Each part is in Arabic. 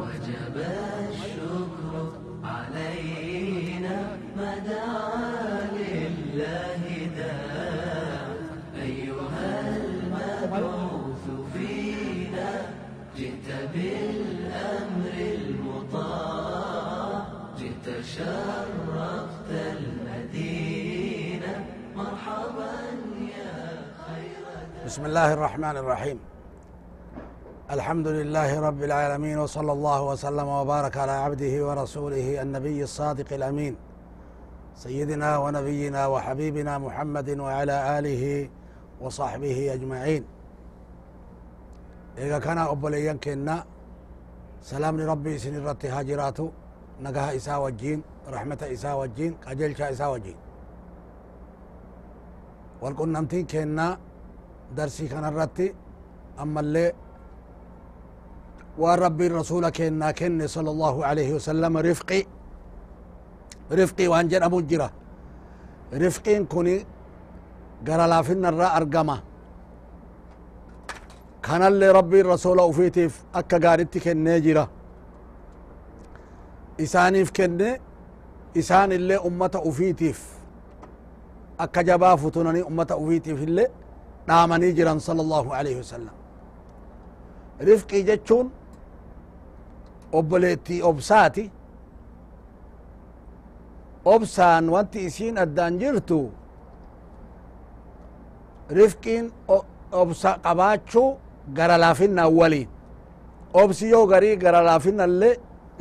وجب الشكر علينا ما دعا لله داع أيها المبعوث فينا جئت بالأمر المطاع جئت شرفت المدينة مرحبا يا خير بسم الله الرحمن الرحيم. الحمد لله رب العالمين وصلى الله وسلم وبارك على عبده ورسوله النبي الصادق الأمين. سيدنا ونبينا وحبيبنا محمد وعلى آله وصحبه أجمعين. إذا كان أبوليان كنا سلام لربي سن الرت هاجراتو. نجاها إسا وجين رحمة إسا وجين قجلشا إسا وجين والقنمتين كنا درسي كان الرتي أما اللي وان ربي الرسول كنا كن صلى الله عليه وسلم رفقي. رفقي وان جن أبو جرة رفقين كوني قرى لافن الرا أرقما. كان اللي ربي الرسول وفيتيف أكا قارتي كن جرة إسانيف كن إسان اللي أمة أفيتيف أكا جبا فتنني أمة أفيتيف اللي dhaamanii jiran sala allahu alaihi wasalam rifqii jechuun obboleettii obsaati obsaan wanti isiin addaan jirtu rifqiin obsa qabaachuu gara laafinnaan waliin obsi yoo garii gara laafinnallee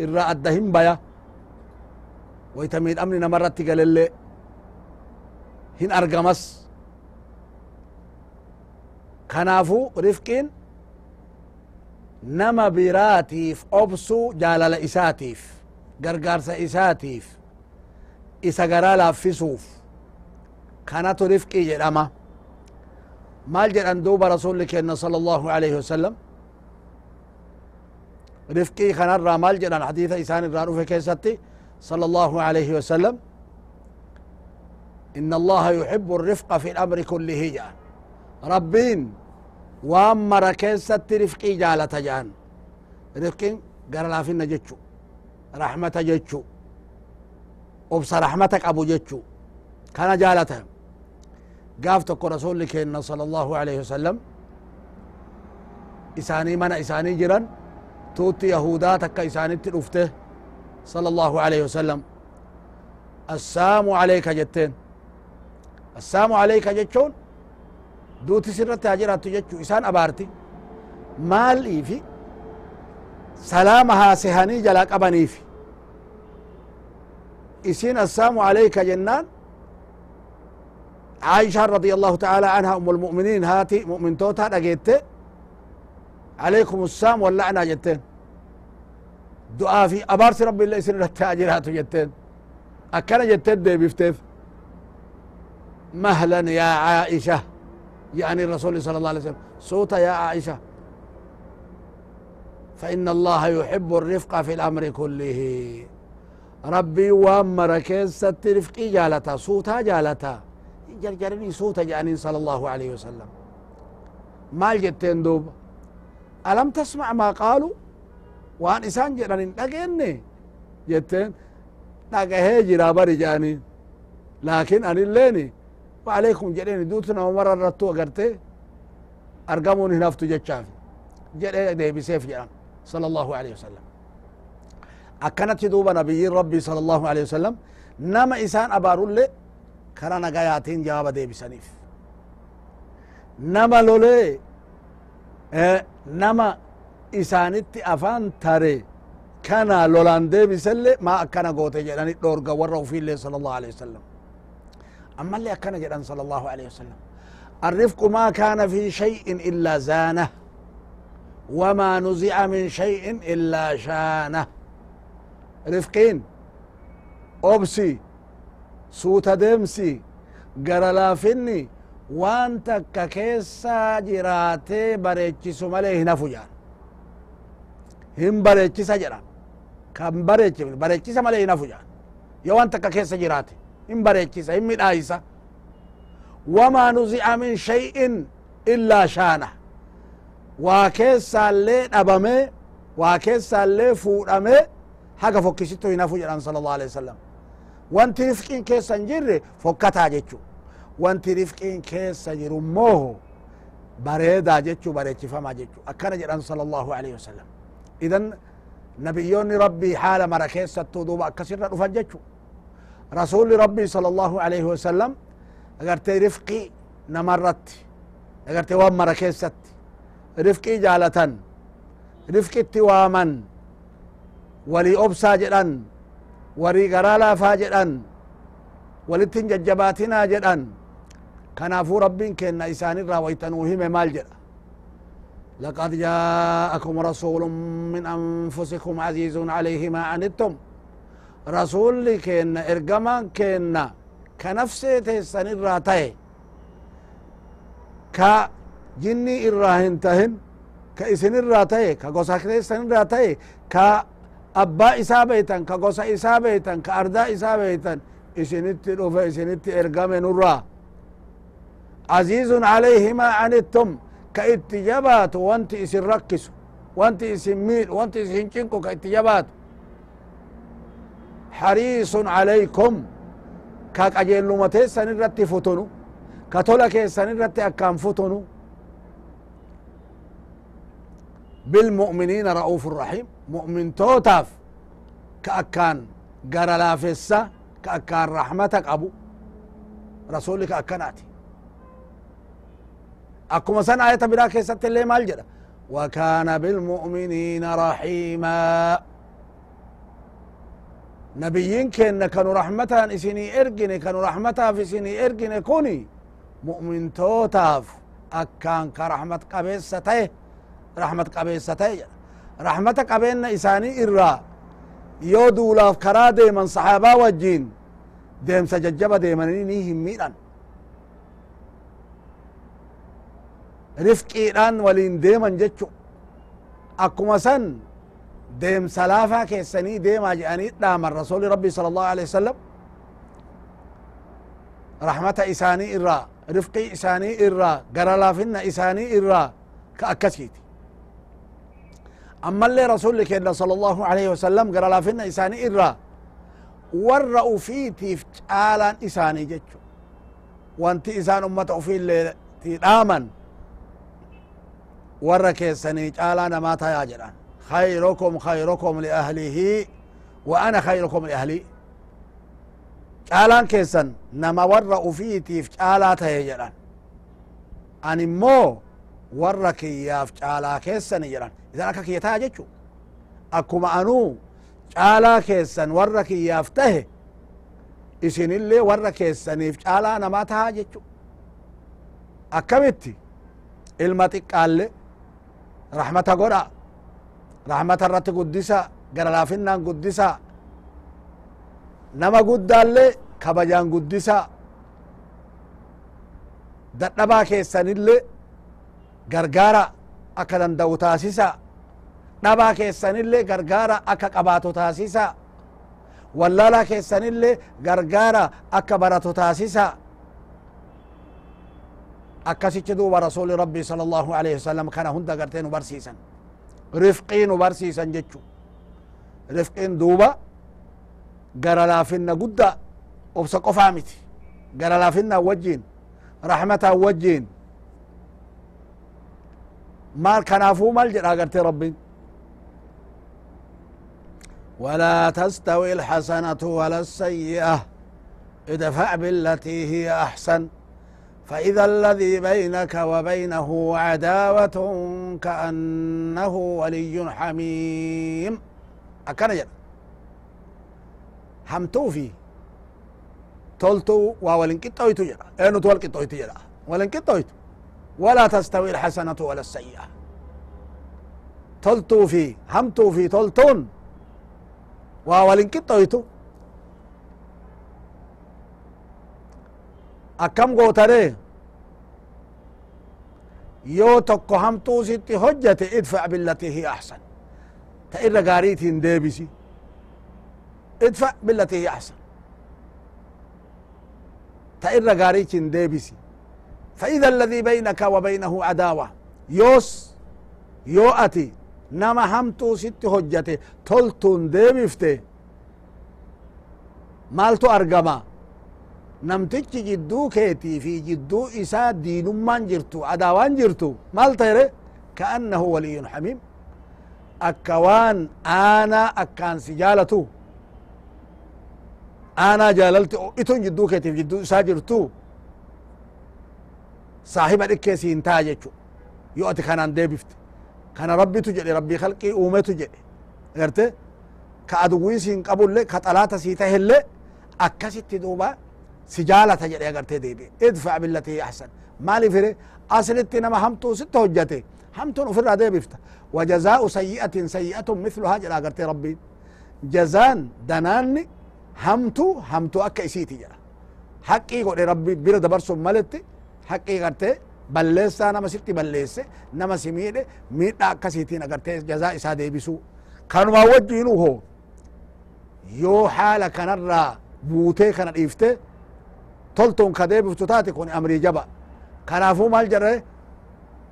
irraa adda hin baya wayta miidhamni namarratti galellee hin argamas kanaafu rifqiin nama biraatiif obsuu jaalala isaatiif gargaarsa isaatiif isa garaa laaffisuuf kanatu rifqii jedhama maal jedhan duuba rasulli kenna sala allahu alaihi wasalam rifqii kanarraa maal jedhan hadiisa isaan irraa dhufe keessatti sala allahu alaihi wasalam إن الله يحب الرفق في الأمر كله جاء rabbiin waan mara keessatti rifqii jaalata jedhan rifqiin gara laafinna jechu rahmata jechu obsa rahmata qabu jechu kana jaalata gaaf tokko rasulli keenna sala allahu alaihi wasalam isaanii mana isaanii jiran tuutti yahudaa takka isaanitti dhufte sala allahu alaihi wasalam assaamu alayka jetteen assaamu alayka jechuun duuti sirratti haa jiraattu jechuu. Isaan abaarti. Maaliifi salaama haasehanii jalaa qabaniifi? Isin assaamu alayka jennaan. عائشة رضي الله تعالى عنها أم المؤمنين هاتي مؤمن توتا دقيت عليكم السلام واللعنة جتين دعاء في أبارس ربي الله يسر التاجرات جتين أكنا جتين دي بفتيف مهلا يا عائشة يعني الرسول صلى الله عليه وسلم. صوت يا عائشة. فإن الله يحب الرفق في الأمر كله. ربي وأمر كيست رفقي جالتا؟ صوتا جالتا. جرجرني صوتا جانين صلى الله عليه وسلم. ما جتين دوب. ألم تسمع ما قالوا؟ وأن إسان جرانين لقيني جتين. لقى جرا بري جانين لكن أن الليني. وعليكم جدين دوتنا ومرة رتو أقرتي أرقمون هنفتو جتشاف جدين دي بسيف جران صلى الله عليه وسلم. أكنت دوبا نبي ربي صلى الله عليه وسلم. نما إسان أبارو اللي كان نقاياتين جواب دي بسنيف. نما لولي آه نما إسانت أفان تري كان لولان دي بسلي ما أكنا قوتي جداني دورقا ورّو في الله صلى الله عليه وسلم. أما اللي أكن جدا صلى الله عليه وسلم. الرفق ما كان في شيء إلا زانه وما نزع من شيء إلا شانه. رفقين أبسي سوت دمسي قرلافني وان تكا كيسا جراتي بريتشسو مليه نفجان هم بريتشسا جران كم بريتش بريتشسا مليه نفجان يوان تكا كيسا جراتي wamaa nuzi'a min shay'in illaa shaana waa keessaallee dhabame waa keessaallee fuudhame haga fokkisittu hin hafu jedhan sala allah alaihi wasalam wanti rifqiin keessa hin jirre fokkataa jechu wanti rifqiin keessa jiru immoo bareedaa jechu bareechifamaa jechu akkana jedhan sala allahu alaihi wasalam idan nabiyyoonni rabbii haala mara keessattuu duuba akkasirra dhufan jechu رسول ربي صلى الله عليه وسلم أجرت رفقي نمرت أجرت وام ركيست رفقي جالة رفقي تواما ولي أب ساجدا ولي غرالا فاجدا ولي تنججباتنا جدا كنافو ربي كأن إسان رويتا وهم مال لقد جاءكم رسول من أنفسكم عزيز عليه ما عنتم. رسول كينا إرقما كينا كنفسي تيسن الراتي ka jinni irraa hin tahin ka isin irraa ta'e ka gosa keessan irraa ta'e ka abbaa isaa beeytan ka gosa isaa beeytan ka ardaa isaa beeytan isinitti dhufe isinitti ergame nurraa aziizun alayhi maa anittum ka qajeelluma teessan irratti futunu ka tola keessan irratti akkaan futunu بالمؤمنين رؤوف رحيم مؤمن توتاف. كأكان قرى لافسة كأكان رحمتك أبو. رسولك أكناتي أكما سنة آية براك ست اللي مالجرة وكان بالمؤمنين رحيما. نبيين كن كانوا رحمتها إسيني ارجني كانوا رحمتها في سيني ارجني كوني. مؤمن توتاف أكان كرحمة قبيس ستي رحمة قبيس ستي رحمة قبيس إساني إرّا. يودو لاف كرا ديما صحابا وجين. ديم سججبا ديما نيهم ميران. رفق إيران ولين ديما جتشو. أكو ديم سلافا كيسني ديم اجاني دام الرسول ربي صلى الله عليه وسلم. رحمة إساني إرّا رفقي إساني إرّا قرالا فينا إساني إرّا كأكسيت أما اللي رسولك إلا صلى الله عليه وسلم قرالا فينا إساني إرّا ورّأوا في تيف آلان إساني جتش وانت إسان أمة أوفي اللي تي آمن. ورّأ كيساني آلان ما تاياجران خيركم لأهله وأنا خيركم لأهلي caalaan keessan nama warra ufiitiif caalaa tahe jedhan an immoo warra kiyyaaf caalaa keessani jedhan isan akka kiyya taya jechu akkuma anuu caalaa keessan warra kiyyaaf tahe isinillee warra keessaniif caalaa namaa tahaa jechu akkamitti ilma xiqqaalle rahmata godha rahmata irratti guddisa gara laafinnaan guddisa nama guddaallee kabajaan guddisa dadhabaa keessanillee gargaara akka danda'u taasisa dhabaa keessanillee gargaara akka qabaatu taasisa wallaalaa keessanillee gargaara akka baratu taasisa akkasichi duuba rasuli rabbii sala allahu alaihi wasalam kana hunda gartee nu barsiisan rifqii nu barsiisan jechu rifqiin duuba gara laafinna gudda obsa qofaa miti gara laafinnaan wajjiin rahmataan wajjiin maal kanaafuu maal jedha agartee rabbiin ولا تستوي الحسنة ولا السيئة ادفع بالتي هي أحسن فإذا الذي بينك وبينه عداوة كأنه ولي حميم. أكنا جد. همتو في تولتو وولن كتويتو جدا اينو تول كتويتو جدا ولن كتويتو ولا تستوي الحسنة ولا السيئة. تلتو في. همتو في تلتون وولن كتويتو akkam gootare yoo tokko hamtuu sitti hojjate idfa billati hi ahsan ta irra gaariitiin deebisi idfa billati hi ahsan ta irra gaariitiin deebisi فإذا الذي بينك وبينه عداوة يوس yoo ati nama hamtuu sitti hojjate toltuun deebifte maaltu argama namtichi jidduu keetii fi jidduu isaa diinummaan jirtu adaawaan jirtu maal ta'ere ka'annahu waliyyun hamiim akka waan aanaa akkaan si jaalatu aanaa jaalalti itun jidduu keetiif jidduu isaa jirtu saahiba dhikkee siin taa jechu yoo ati kanaan deebifte kana rabbitu jedhe rabbii kalqii uumetu jedhe agarte ka aduwwii siin qabullee ka xalaata sii tahellee akkasitti duuba si jaalata jedhe agartee deebi'e idfac billatii ahsan maaliif hire aslitti nama hamtuu sitti hojjate hamtuun ufirraa deebifta wajazaa'u sayyi'atin sayyi'atun mithluhaa jedha agartee rabbiin jazaan danaanni hamtu hamtu akka isiiti jedha haqqii godhe rabbi bira dabarsun maletti haqqii gartee balleessaa nama sitti balleesse nama si miidhe miidha akkasiitiin agartee jazaa isaa deebisuu kanumaa wajjiinu hoo yoo haala kanarraa buutee kana dhiifte kun amrii jaba kanaafuu maal jedhe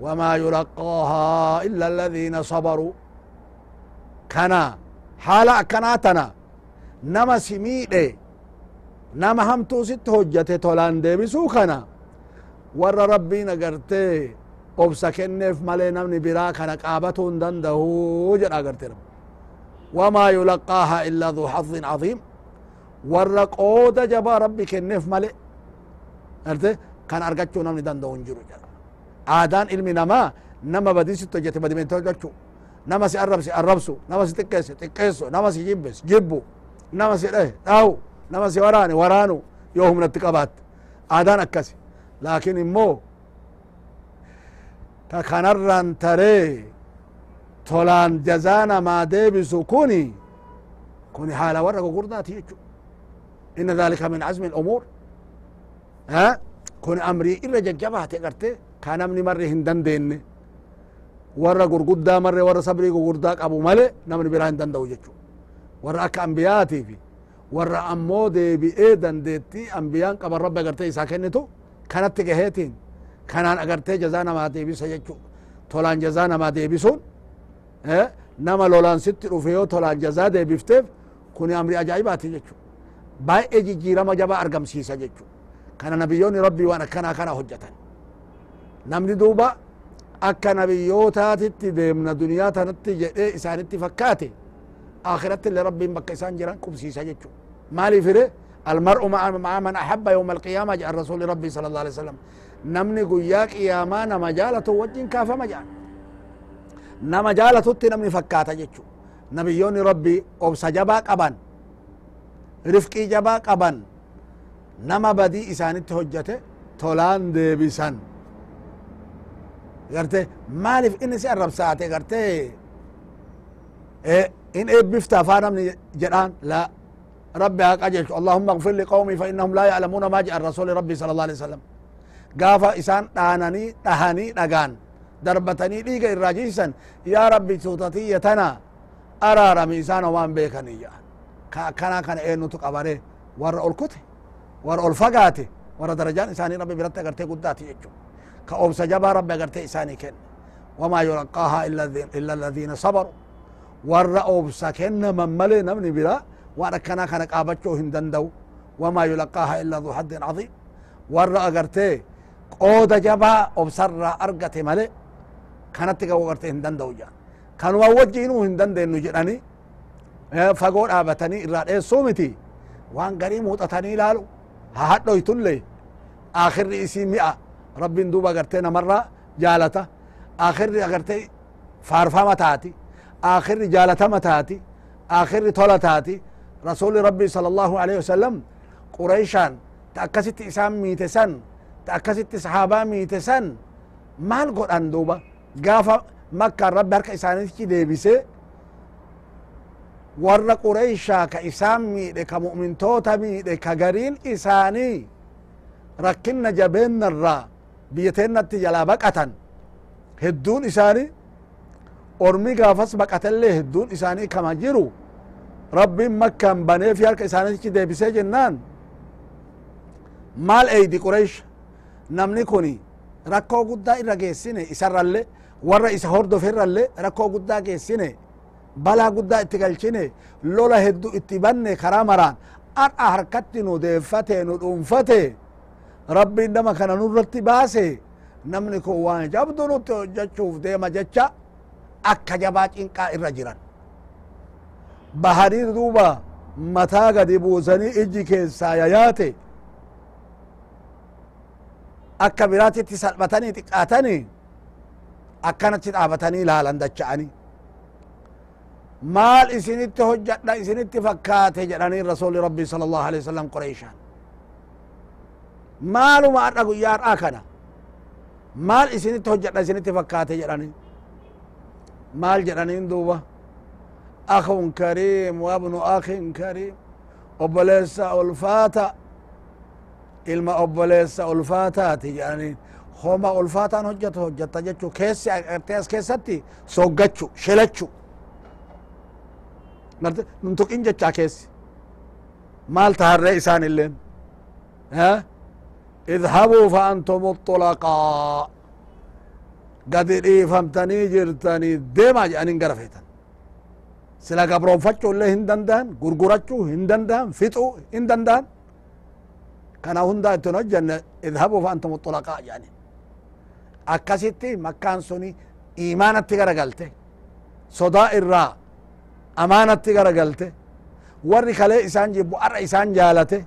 wamaa yulaqaahaa illa alladhiina sabaruu kana haala akkanaa tana nama si miidhe nama hamtuu sitti hojjate tolaan deebisuu kana warra rabbiin agartee obsa kenneef malee namni biraa kana qaabatuu hin danda'u jedha agarte rabbi wamaa yulaqaaha illaa dhu xadin cadiim warra qooda jabaa rabbi kenneef male أرتي كان أرجعتشو نامني دان دون جرو جرا عادان علمي نما نما بديس تجت بدي من تجتشو نما سي أرب سي أرب سو نما سي تكيس تكيس نما سي جيبس جيبو. نما سي إيه أو نما سي وراني ورانو. يوم من التقابات. عادان أكسي لكن مو تكان الران تري تولان جزانا ما ديبسو كوني كوني حالا ورقو قرداتي إن ذلك من عزم الأمور. Kun amrii irra jajjabaate garte ka namni marre hin dandeenne warra gurguddaa marre warra sabrii gugurdaa qabu male namni biraa hin danda'u jechu warra akka ambiyaatiifi warra ammoo deebi'ee dandeettii ambiyaan qaban rabbi agartee isaa kennitu kanatti gaheetiin kanaan agartee jazaa namaa deebisa jechu tolaan jazaa namaa deebisuun nama lolaan sitti dhufe yoo tolaan jazaa deebifteef kun amri ajaa'ibaati jechu baay'ee jijjiirama jabaa argamsiisa jechu كان نبيوني ربي وأنا كان كان حجة. نمدي دوبا أكا نبيوتا تتي ديمنا دنيا تنتي جئي إسان اتفكاتي اخرت اللي ربي مبكا إسان جران كم سيسا مالي فري المرء مع, مع من أحب يوم القيامة جاء الرسول ربي صلى الله عليه وسلم. نمني قياك يا ما نمجالة وجه كاف مجال. نمجالة تتي نمني فكاتا جيتشو نبيوني ربي اوبسا جباك ابان رفقي جباك ابان nama badii isaanitti hojjate tolaan deebisan garte maalif inni si arrabsaate garte in eebbifta afaa namni jedhaan la rabbi haa qajeelchu allahumma اغfir liqawmi fa innahum laa ya'lamuuna maa jedhan rasuli rabbi sala allah alih wasalam gaafa isaan dhaananii dhahanii dhagaan darbatanii dhiiga irraa jiisan yaa rabbi tuutatiyya tana araarami isaan homaan beekanii jedhan ka akkanaa fagaate warra darajaan isaanii rabbi biratti agartee guddaati jechu ka obsa jabaa rabbi agartee isaanii kenne wamaa yulaqaaha illa alladhiina sabaru warra obsa kennaman malee namni biraa waan akkanaa kana qaabachuu hin danda'u wamaa yulaqaaha illa dhu haddin cadiim warra agartee qooda jabaa obsarraa argate male kanatti ga'uu agartee hin danda'u jedhan kanuma wajjiinuu hin dandeenyu jedhani fagoo dhaabatanii irraa dheessuu miti waan garii muuxatanii ilaalu ha hadhoytullee akhirri isii mi'a rabbiin duuba agartee namarraa jaalata akhirri agartee faarfama taati akhirri jaalatama taati akhirri tola taati rasuli rabbii sala allahu alaihi wasalam qureyshaan ta akkasitti isaan miite san ta akkasitti sahaabaa miite san maal godhan duuba gaafa makkaan rabbi harka isaanitti deebise warra qureyshaa ka isaan miidhe ka mu'mintoota miidhe ka gariin isaanii rakkinna jabeennarraa biyya teennatti jalaa baqatan hedduun isaanii ormi gaafas baqatellee hedduun isaanii kama jiru rabbiin makkaan baneefi harka isaanitti deebisee jennaan maal eydi qureysh namni kun rakkoo guddaa irra geessine isarralle warra isa hordofirralle rakkoo guddaa geessine balaa guddaa itti galchine lola heddu itti banne karaa maraan ar'a harkatti nu deeffate nu dhuunfate rabbiin nama kana nurratti baase namni kun waan jabdu nutti hojjechuuf deema jecha akka jabaa cinqaa irra jiran bahanii duuba mataa gadi buusanii ijji keessaa yayaate akka biraatitti salphatanii xiqqaatanii akkanatti dhaabatanii ilaalan dacha'anii isinitti hojjadha isinitti fakkaate jedhanii rasuli rabbi sala allahu alaihi wasalam qureyshaan maaluma adha guyyaa har'aa kana maal isinitti hojjadha isinitti fakkaate jedhanii maal jedhaniin duuba akhun kariim wabnu akhin kariim obboleessa ulfaata ilma obboleessa ulfaataati jedhaniin homa ulfaataan hojjatu hojjatta jechu keessi agartee as keessatti soggachu shelachu garte nun tuqin jechaa keessi maal taharree isaan illeen idhabuu fa antum طلقaa gadi dhiifamtanii jirtanii deemaa jedhanin gara feetan sila gabroonfachuu illee hin danda'an gurgurachuu hin danda'an fixuu hin danda'an kana hundaa ittin hojjanne idhabuu fa antum طلقaa jedhanin gara galte warri kalee isaan jibbu arra isaan jaalate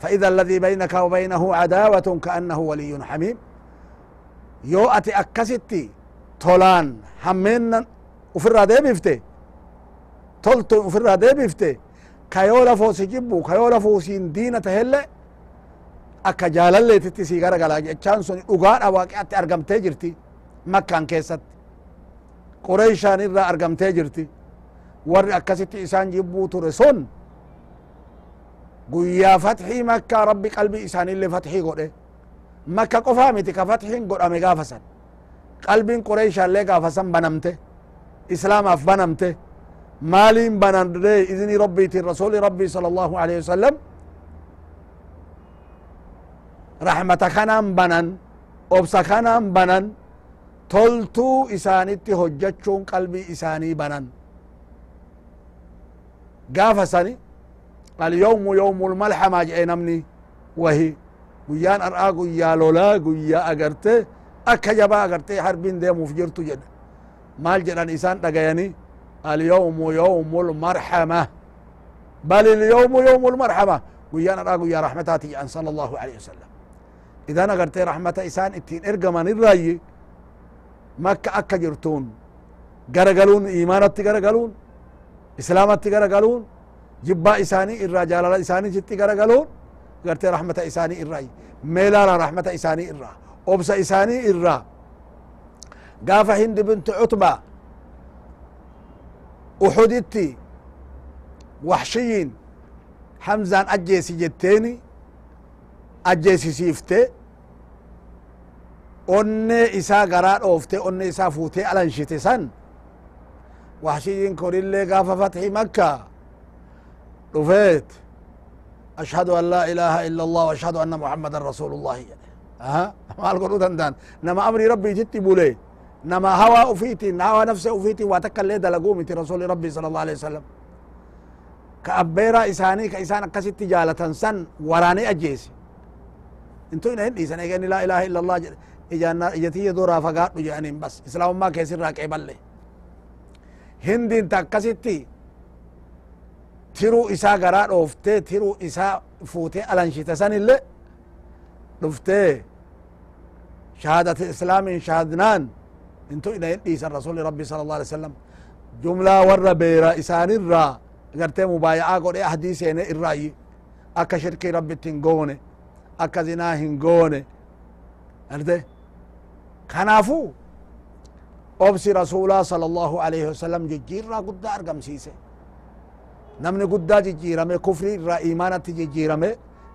فإذا الذي بينك وبينه عداوة كأنه ولي حميم يو أتي أكستي تولان همين وفرا ديبفته تولت وفرا ديبفته كيو لفو سجبو كيو لفو سين دينة هلّي akka jaalalleetitti sii gara galaa jechaan sun dhugaadha waaqeatti argamtee jirti makkaan keessatti qureyshaan irraa argamtee jirti warri akkasitti isaan jibbuu ture sun guyyaa fatxii makkaa rabbi qalbii isaanillee fatxii godhe makka qofaa miti ka fatxiin godhame gaafa san qalbiin qureeshaallee gaafa san banamte islaamaaf banamte maaliin banamte izni rabbiitiin rasuli rabbii sala allahu alaihi wasalam raxmata kanaan banan obsa kanaan banan toltuu isaanitti hojjachuun qalbii isaanii banan gaafa sani alyawmu yawmu lmalxama jedhe namni wahi. Guyyaan ar'aa guyyaa lolaa guyyaa agarte akka jabaa agarte harbiin deemuuf jirtu jedhe. Maal jedhan isaan dhagayani alyawmu yawmu lmarxama bal ilyawmu yawmu lmarxama guyyaan ar'aa guyyaa raxmataati jedhan sala allahu alaihi wasalam idan agartee raxmata isaan ittiin ergaman irraayi makka akka jirtuun garagaluun imaanatti garagaluun islaamatti garagaluun jibbaa isaanii irraa jaalala isaaniitti garagaluun gartee raxmata isaanii irraayi meelaala raxmata isaanii irraa obsa isaanii irraa gaafa hindi bintu cutba uxuditti waxshiyin hamzaan ajjeesi jetteeni ajjeesisiifte onne isaa garaa dhoofte onne isaa fuutee alanshite san وحشي ينكر اللي قاف فتح مكة. رفيت. أشهد أن لا إله إلا الله وأشهد أن محمد رسول الله. يعني. أها؟ ما القرود دندان نما أمري ربي جت بولي. نما هوا أفيتي هوا نفسي أفيتي واتك اللي دلقوم رسول ربي صلى الله عليه وسلم. كأبيرا إساني كإسانا قسي تجالة سن وراني أجيسي. انتو هنا هندي سنة لا إله إلا الله. إجانا إجتي دورا فقاتل جانين بس. إسلام ما كيسر راكي بلي. Islaamummaa keessirraa qeeballe hindiin ta akkasitti tiruu isaa garaa dhooftee tiruu isaa fuutee alanshite sanille dhuftee shahadati islaamin shahadnaan intu ina hin dhiisan rasuli rabbi sala allah alih wasalam jumlaa warra beera isaanirraa gartee mubaaya'a godhe ahdii seene irraayi akka shirkii rabbitti hin goone akka zinaa hin goone arte kanaafu obsi rasulaa sala allahu alaihi wasalam jijjiirraa guddaa argamsiise namni guddaa jijjiirame kufrii irraa imaanatti jijjiirame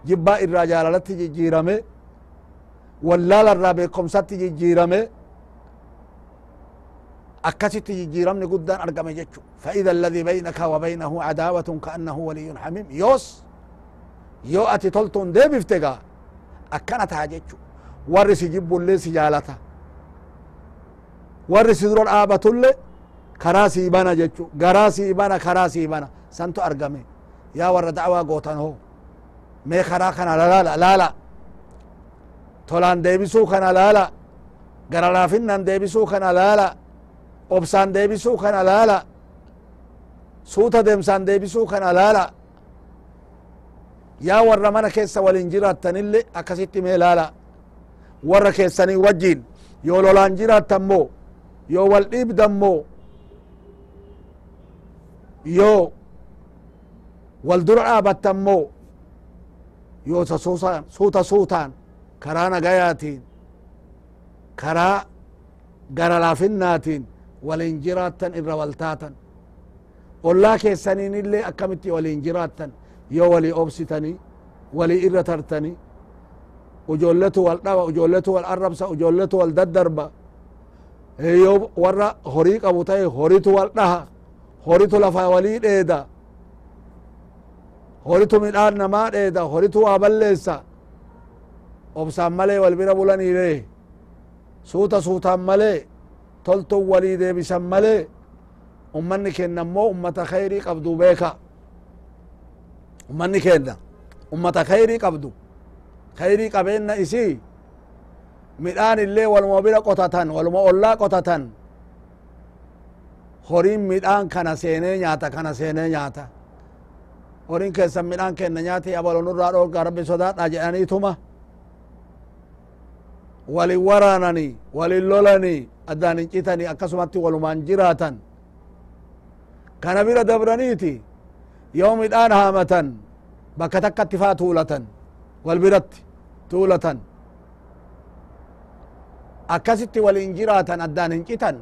jibbaa irraa jaalalatti jijjiirame wallaala irraa beekomsatti jijjiirame akkasitti jijjiiramni guddaan argame jechu faida alladii baynaka wa baynahu cadaawatun kaannahu waliyun xamim yoos yoo ati toltuun deebifte gaa akkana taha jechu warri si jibbullee si jaalata warri si dura dhaabatulle karaa sii bana jechu garaa sii bana karaa sii bana santu argame yaa warra dacwaa gootan ho mee karaa kana lalaala laala tolaan deebisuu kana laala gara laafinnan deebisuu kana laala obsaan deebisuu kana laala suuta deemsaan deebisuu kana laala yaa warra mana keessa walin jiraattanille akkasitti mee laala warra keessanii wajjin yoo lolaan jiraattan moo yoo wal dhiibdan moo yoo wal dura dhaabattan moo yoo suuta suutaan karaa nagayaatiin karaa gara laafinnaatiin walin jiraattan irra waltaatan ollaa keessaniin illee akkamitti walin jiraattan yoo walii obsitanii walii irra tartanii ujoolletu wal dhaba ujoolletu wal arrabsa ujoolletu wal daddarba yoo warra horii qabu ta'e horitu wal dhaha horitu lafa walii dheeda horitu midhaan namaa dheeda horitu waa balleessa obsaan malee wal bira bulaniire suuta suutaan malee toltun walii deebisan malee ummanni kenna ammoo ummata khayrii qabdu beeka. Ummanni kenna ummata khayrii qabdu khayrii qabeenna isii midhaan illee waluma bira qotatan waluma ollaa qotatan horiin midhaan kana seenee nyaata kana seenee nyaata horiin keessan midhaan kenna nyaati abalonurraa dhoorga rabbi sodaadha jedhaniituma walin waraanani walin lolani addaan hin citani akkasumatti walumaan jiraatan kana bira dabraniiti yoo midhaan haamatan bakka takkatti faa tuulatan wal biratti tuulatan akkasitti walin jiraatan addaan hin citan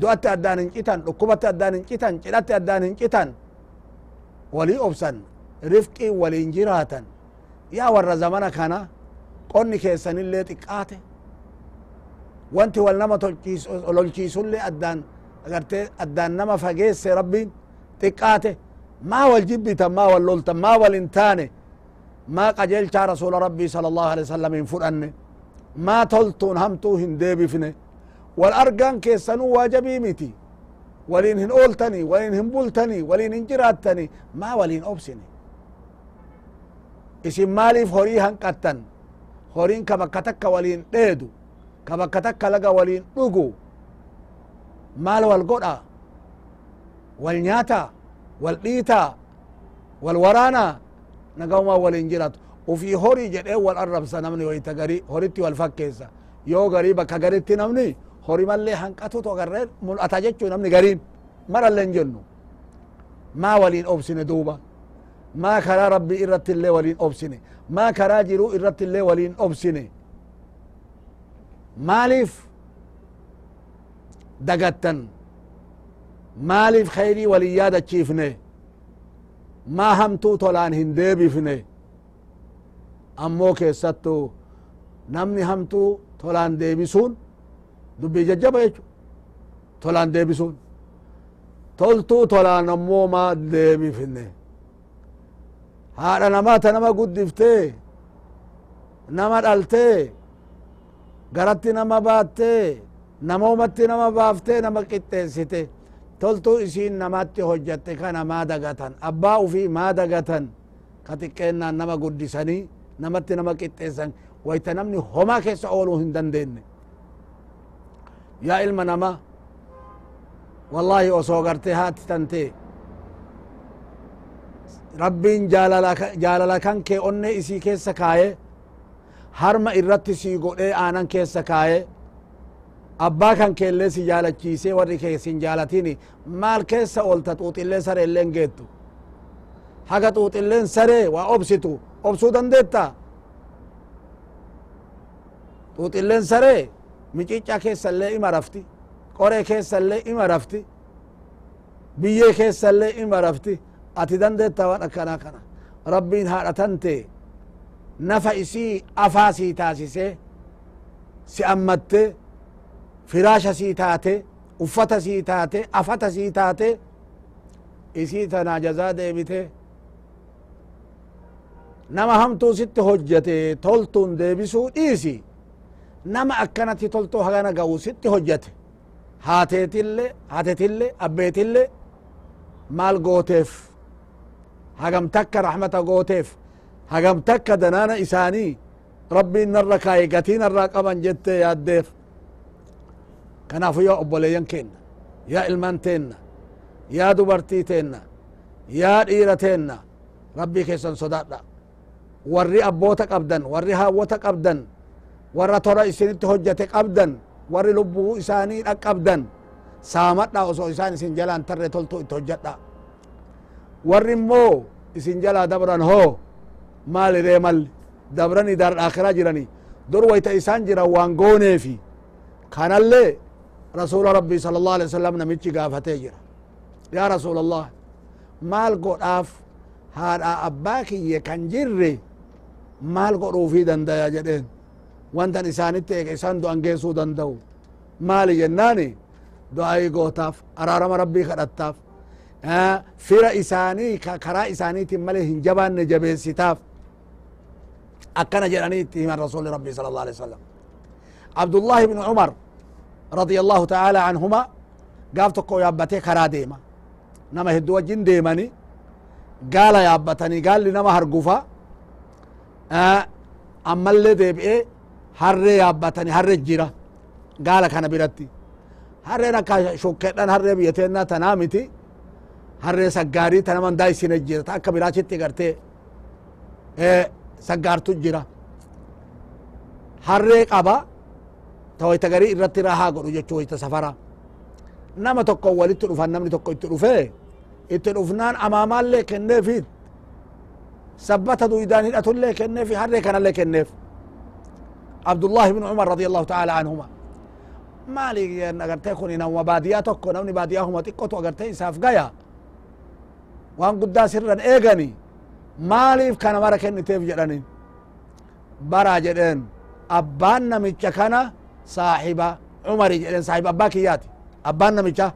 du'atti addaan hin citan dhukkubatti addaan hin citan cidhatti addaan hin citan walii obsan rifqii waliin jiraatan yaa warra zamana kana qonni keessanillee xiqqaate wanti wal nama lolchiisullee addaan agarte addaan nama fageesse rabbiin xiqqaate maa wal jibbitan maa wal loltan maa wal hin taane maa qajeelchaa rasuula rabbii sala allahu alai wasalam hin fudhanne maa toltuun hamtuu hin deebifne wal argaan keessanuu waajabii miti waliin hin ooltani waliin hin bultani waliin hin jiraattani maa waliin obsine isin maaliif horii hanqattan horiin ka bakka takka waliin dheedu ka bakka takka laga waliin dhugu maal wal godha wal nyaata wal dhiita wal waraana nagaumaa waliin jiratu wal arrabsa namni wayta gari horitti wal fakkeessa yoo garii bakka garitti namni hori mallee hanqatutu agarree mul'ata jechuu namni gariin marallee hin jennu maa waliin obsine duuba maa karaa rabbii irratti illee waliin obsine maa karaa jiruu irratti illee waliin obsine maaliif dagattan maaliif khayrii walin yaadachiifne maa hamtuu tolaan hin deebifne ammoo keessattu namni hamtuu tolaan deebisuun dubbii jajjaba jechu tolaan deebisuun toltuu tolaan ammoo maa deebifne haadha namaata nama guddiftee nama dhaltee garatti nama baattee namoomatti nama baaftee nama qixxeessite toltuu isiin namatti hojjatte kana maa dagatan abbaa ufii maa dagatan ka nama guddisanii namatti nama qixxeessan wayta namni homaa keessa ooluu hin dandeenye yaa ilma nama wallahi osoo gartee haati tante rabbiin jaalala kan kee onne isii keessa kaaye harma irratti sii godhee aanan keessa kaaye abbaa kan keellee si jaalachiisee warri kee sin jaalatini maal keessa oolta xuuxillee saree illeen geettu haga xuuxilleen saree waa obsitu obsuu dandeetta xuuxilleen saree micicca keessallee ima rafti qoree keessallee ima rafti biyyee keessallee ima rafti ati dandeetta waan akkanaa kana rabbiin haadha tante nafa isii afaa sii taasisee si ammatte firaasha sii taate uffata sii taate afata sii taate isii tanaa jazaa deebite nama hamtuu sitti hojjate toltuun deebisuu dhiisi nama akkanatti toltuu hagana ga'u sitti hojjate haateetillee haatetillee abbeetillee maal gooteef hagam takka rahmata gooteef hagam takka danaana isaanii rabbiin narra kaaye gatii narraa qaban jettee yaaddeef kanaafu yaa obboleeyyan keenna yaa ilmaan teenna yaa dubartii teenna yaa dhiira teenna rabbii keessan sodaadha warri abboota qabdan warri haawwota qabdan warra tora isinitti hojjate qabdan warri lubbuu isaanii dhaqqabdan saamadha osoo isaan isin jalaan tarre toltu itti hojjadha warri immoo isin jalaa dabran hoo maaliree malli dabrani dar akhiraa jirani dur wayta isaan jiran waan gooneefi kanallee rasuula rabbii sala allah alih wasalam namichi gaafatee jira yaa rasuul allah maal godhaaf haadha abbaa kiyye kan jirre maal godhuufii dandaya jedheen wantan isaanitti eege isaan du'an geessuu danda'u maali jennaani du'ayi gootaaf araarama rabbii kadhattaaf fira isaanii karaa isaaniitin malee hin jabaanne jabeessitaaf akkana jedhanii itti himan rasuli rabbi sala allah alih wasalam abdullahi ibnu cumar رضي الله تعالى عنهما قاف تقو يابتي كرا ديما نما هدو وجين ديماني قال يابتني قال لي نما هرقفا آه اللي ديبئي harree yaabbatani harre jira gaala kana biratti harreen akka shukkedhan harree biyya teennaa tanaa miti harree saggaarii tana mandaa isine jira ta akka biraachitti gartee saggaartu jira harree qaba ta wayta garii irratti rahaa godhu jechuu wayta safara nama tokko walitti dhufan namni tokko itti dhufee itti dhufnaan amaamaallee kenneefit sabbata duydaan hidhatullee kenneefi harree kanallee kenneef عبد الله بن عمر رضي الله تعالى عنهما مالي agartee kun nama baadiyaa tokko namni baadiyaahuma xiqqotu agartee isaaf gaya waan guddaa sirran eegani maaliif kana mara kenniteef jedhanin bara jedheen abbaan namicha kana saaxiba cumari jedheen saaxiba abbaa kiyyaati abbaan namicha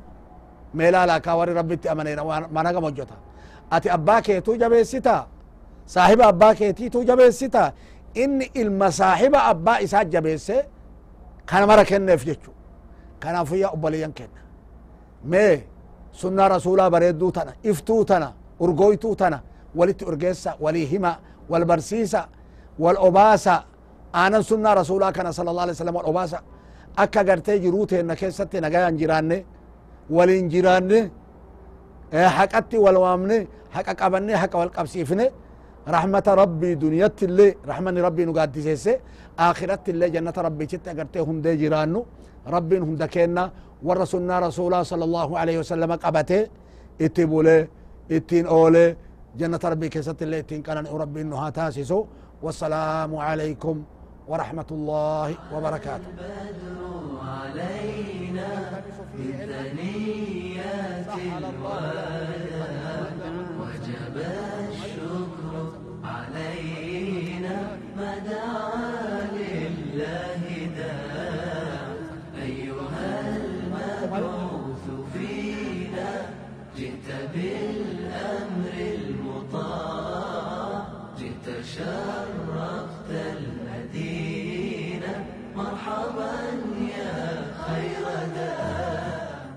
meelaala ka warri rabbitti amaneera managam hojjota ati abbaa keetuu jabeessita saaxiba abbaa keetiituu jabeessita inni ilma saaxiba abbaa isaa jabeesse kana mara kenneef jechu kanaafuyya obboleeyyan kenna mee sunnaa rasuulaa bareedduu tana iftuu tana urgoytuu tana walitti urgeessa walii hima wal barsiisa wal obaasa aanan sunnaa rasuulaa kana sala allah alih wasalam wal obaasa akka gartee jiruu teenna keessatti nagayan jiraanne waliin jiraanne haqatti wal waamne haqa qabanne haqa wal qabsiifne رحمة ربي دنيت اللي رحمن ربي نقاد سيسي آخرت اللي جنة ربي جت أقرتي هم دي جيرانو. ربي هم دكينا. ورسولنا رسولا صلى الله عليه وسلم قبته. اتبولي اتين أولي. جنة ربي كيست اللي اتين كان ربي إنه تاسسو والسلام عليكم ورحمة الله وبركاته. علينا الوداع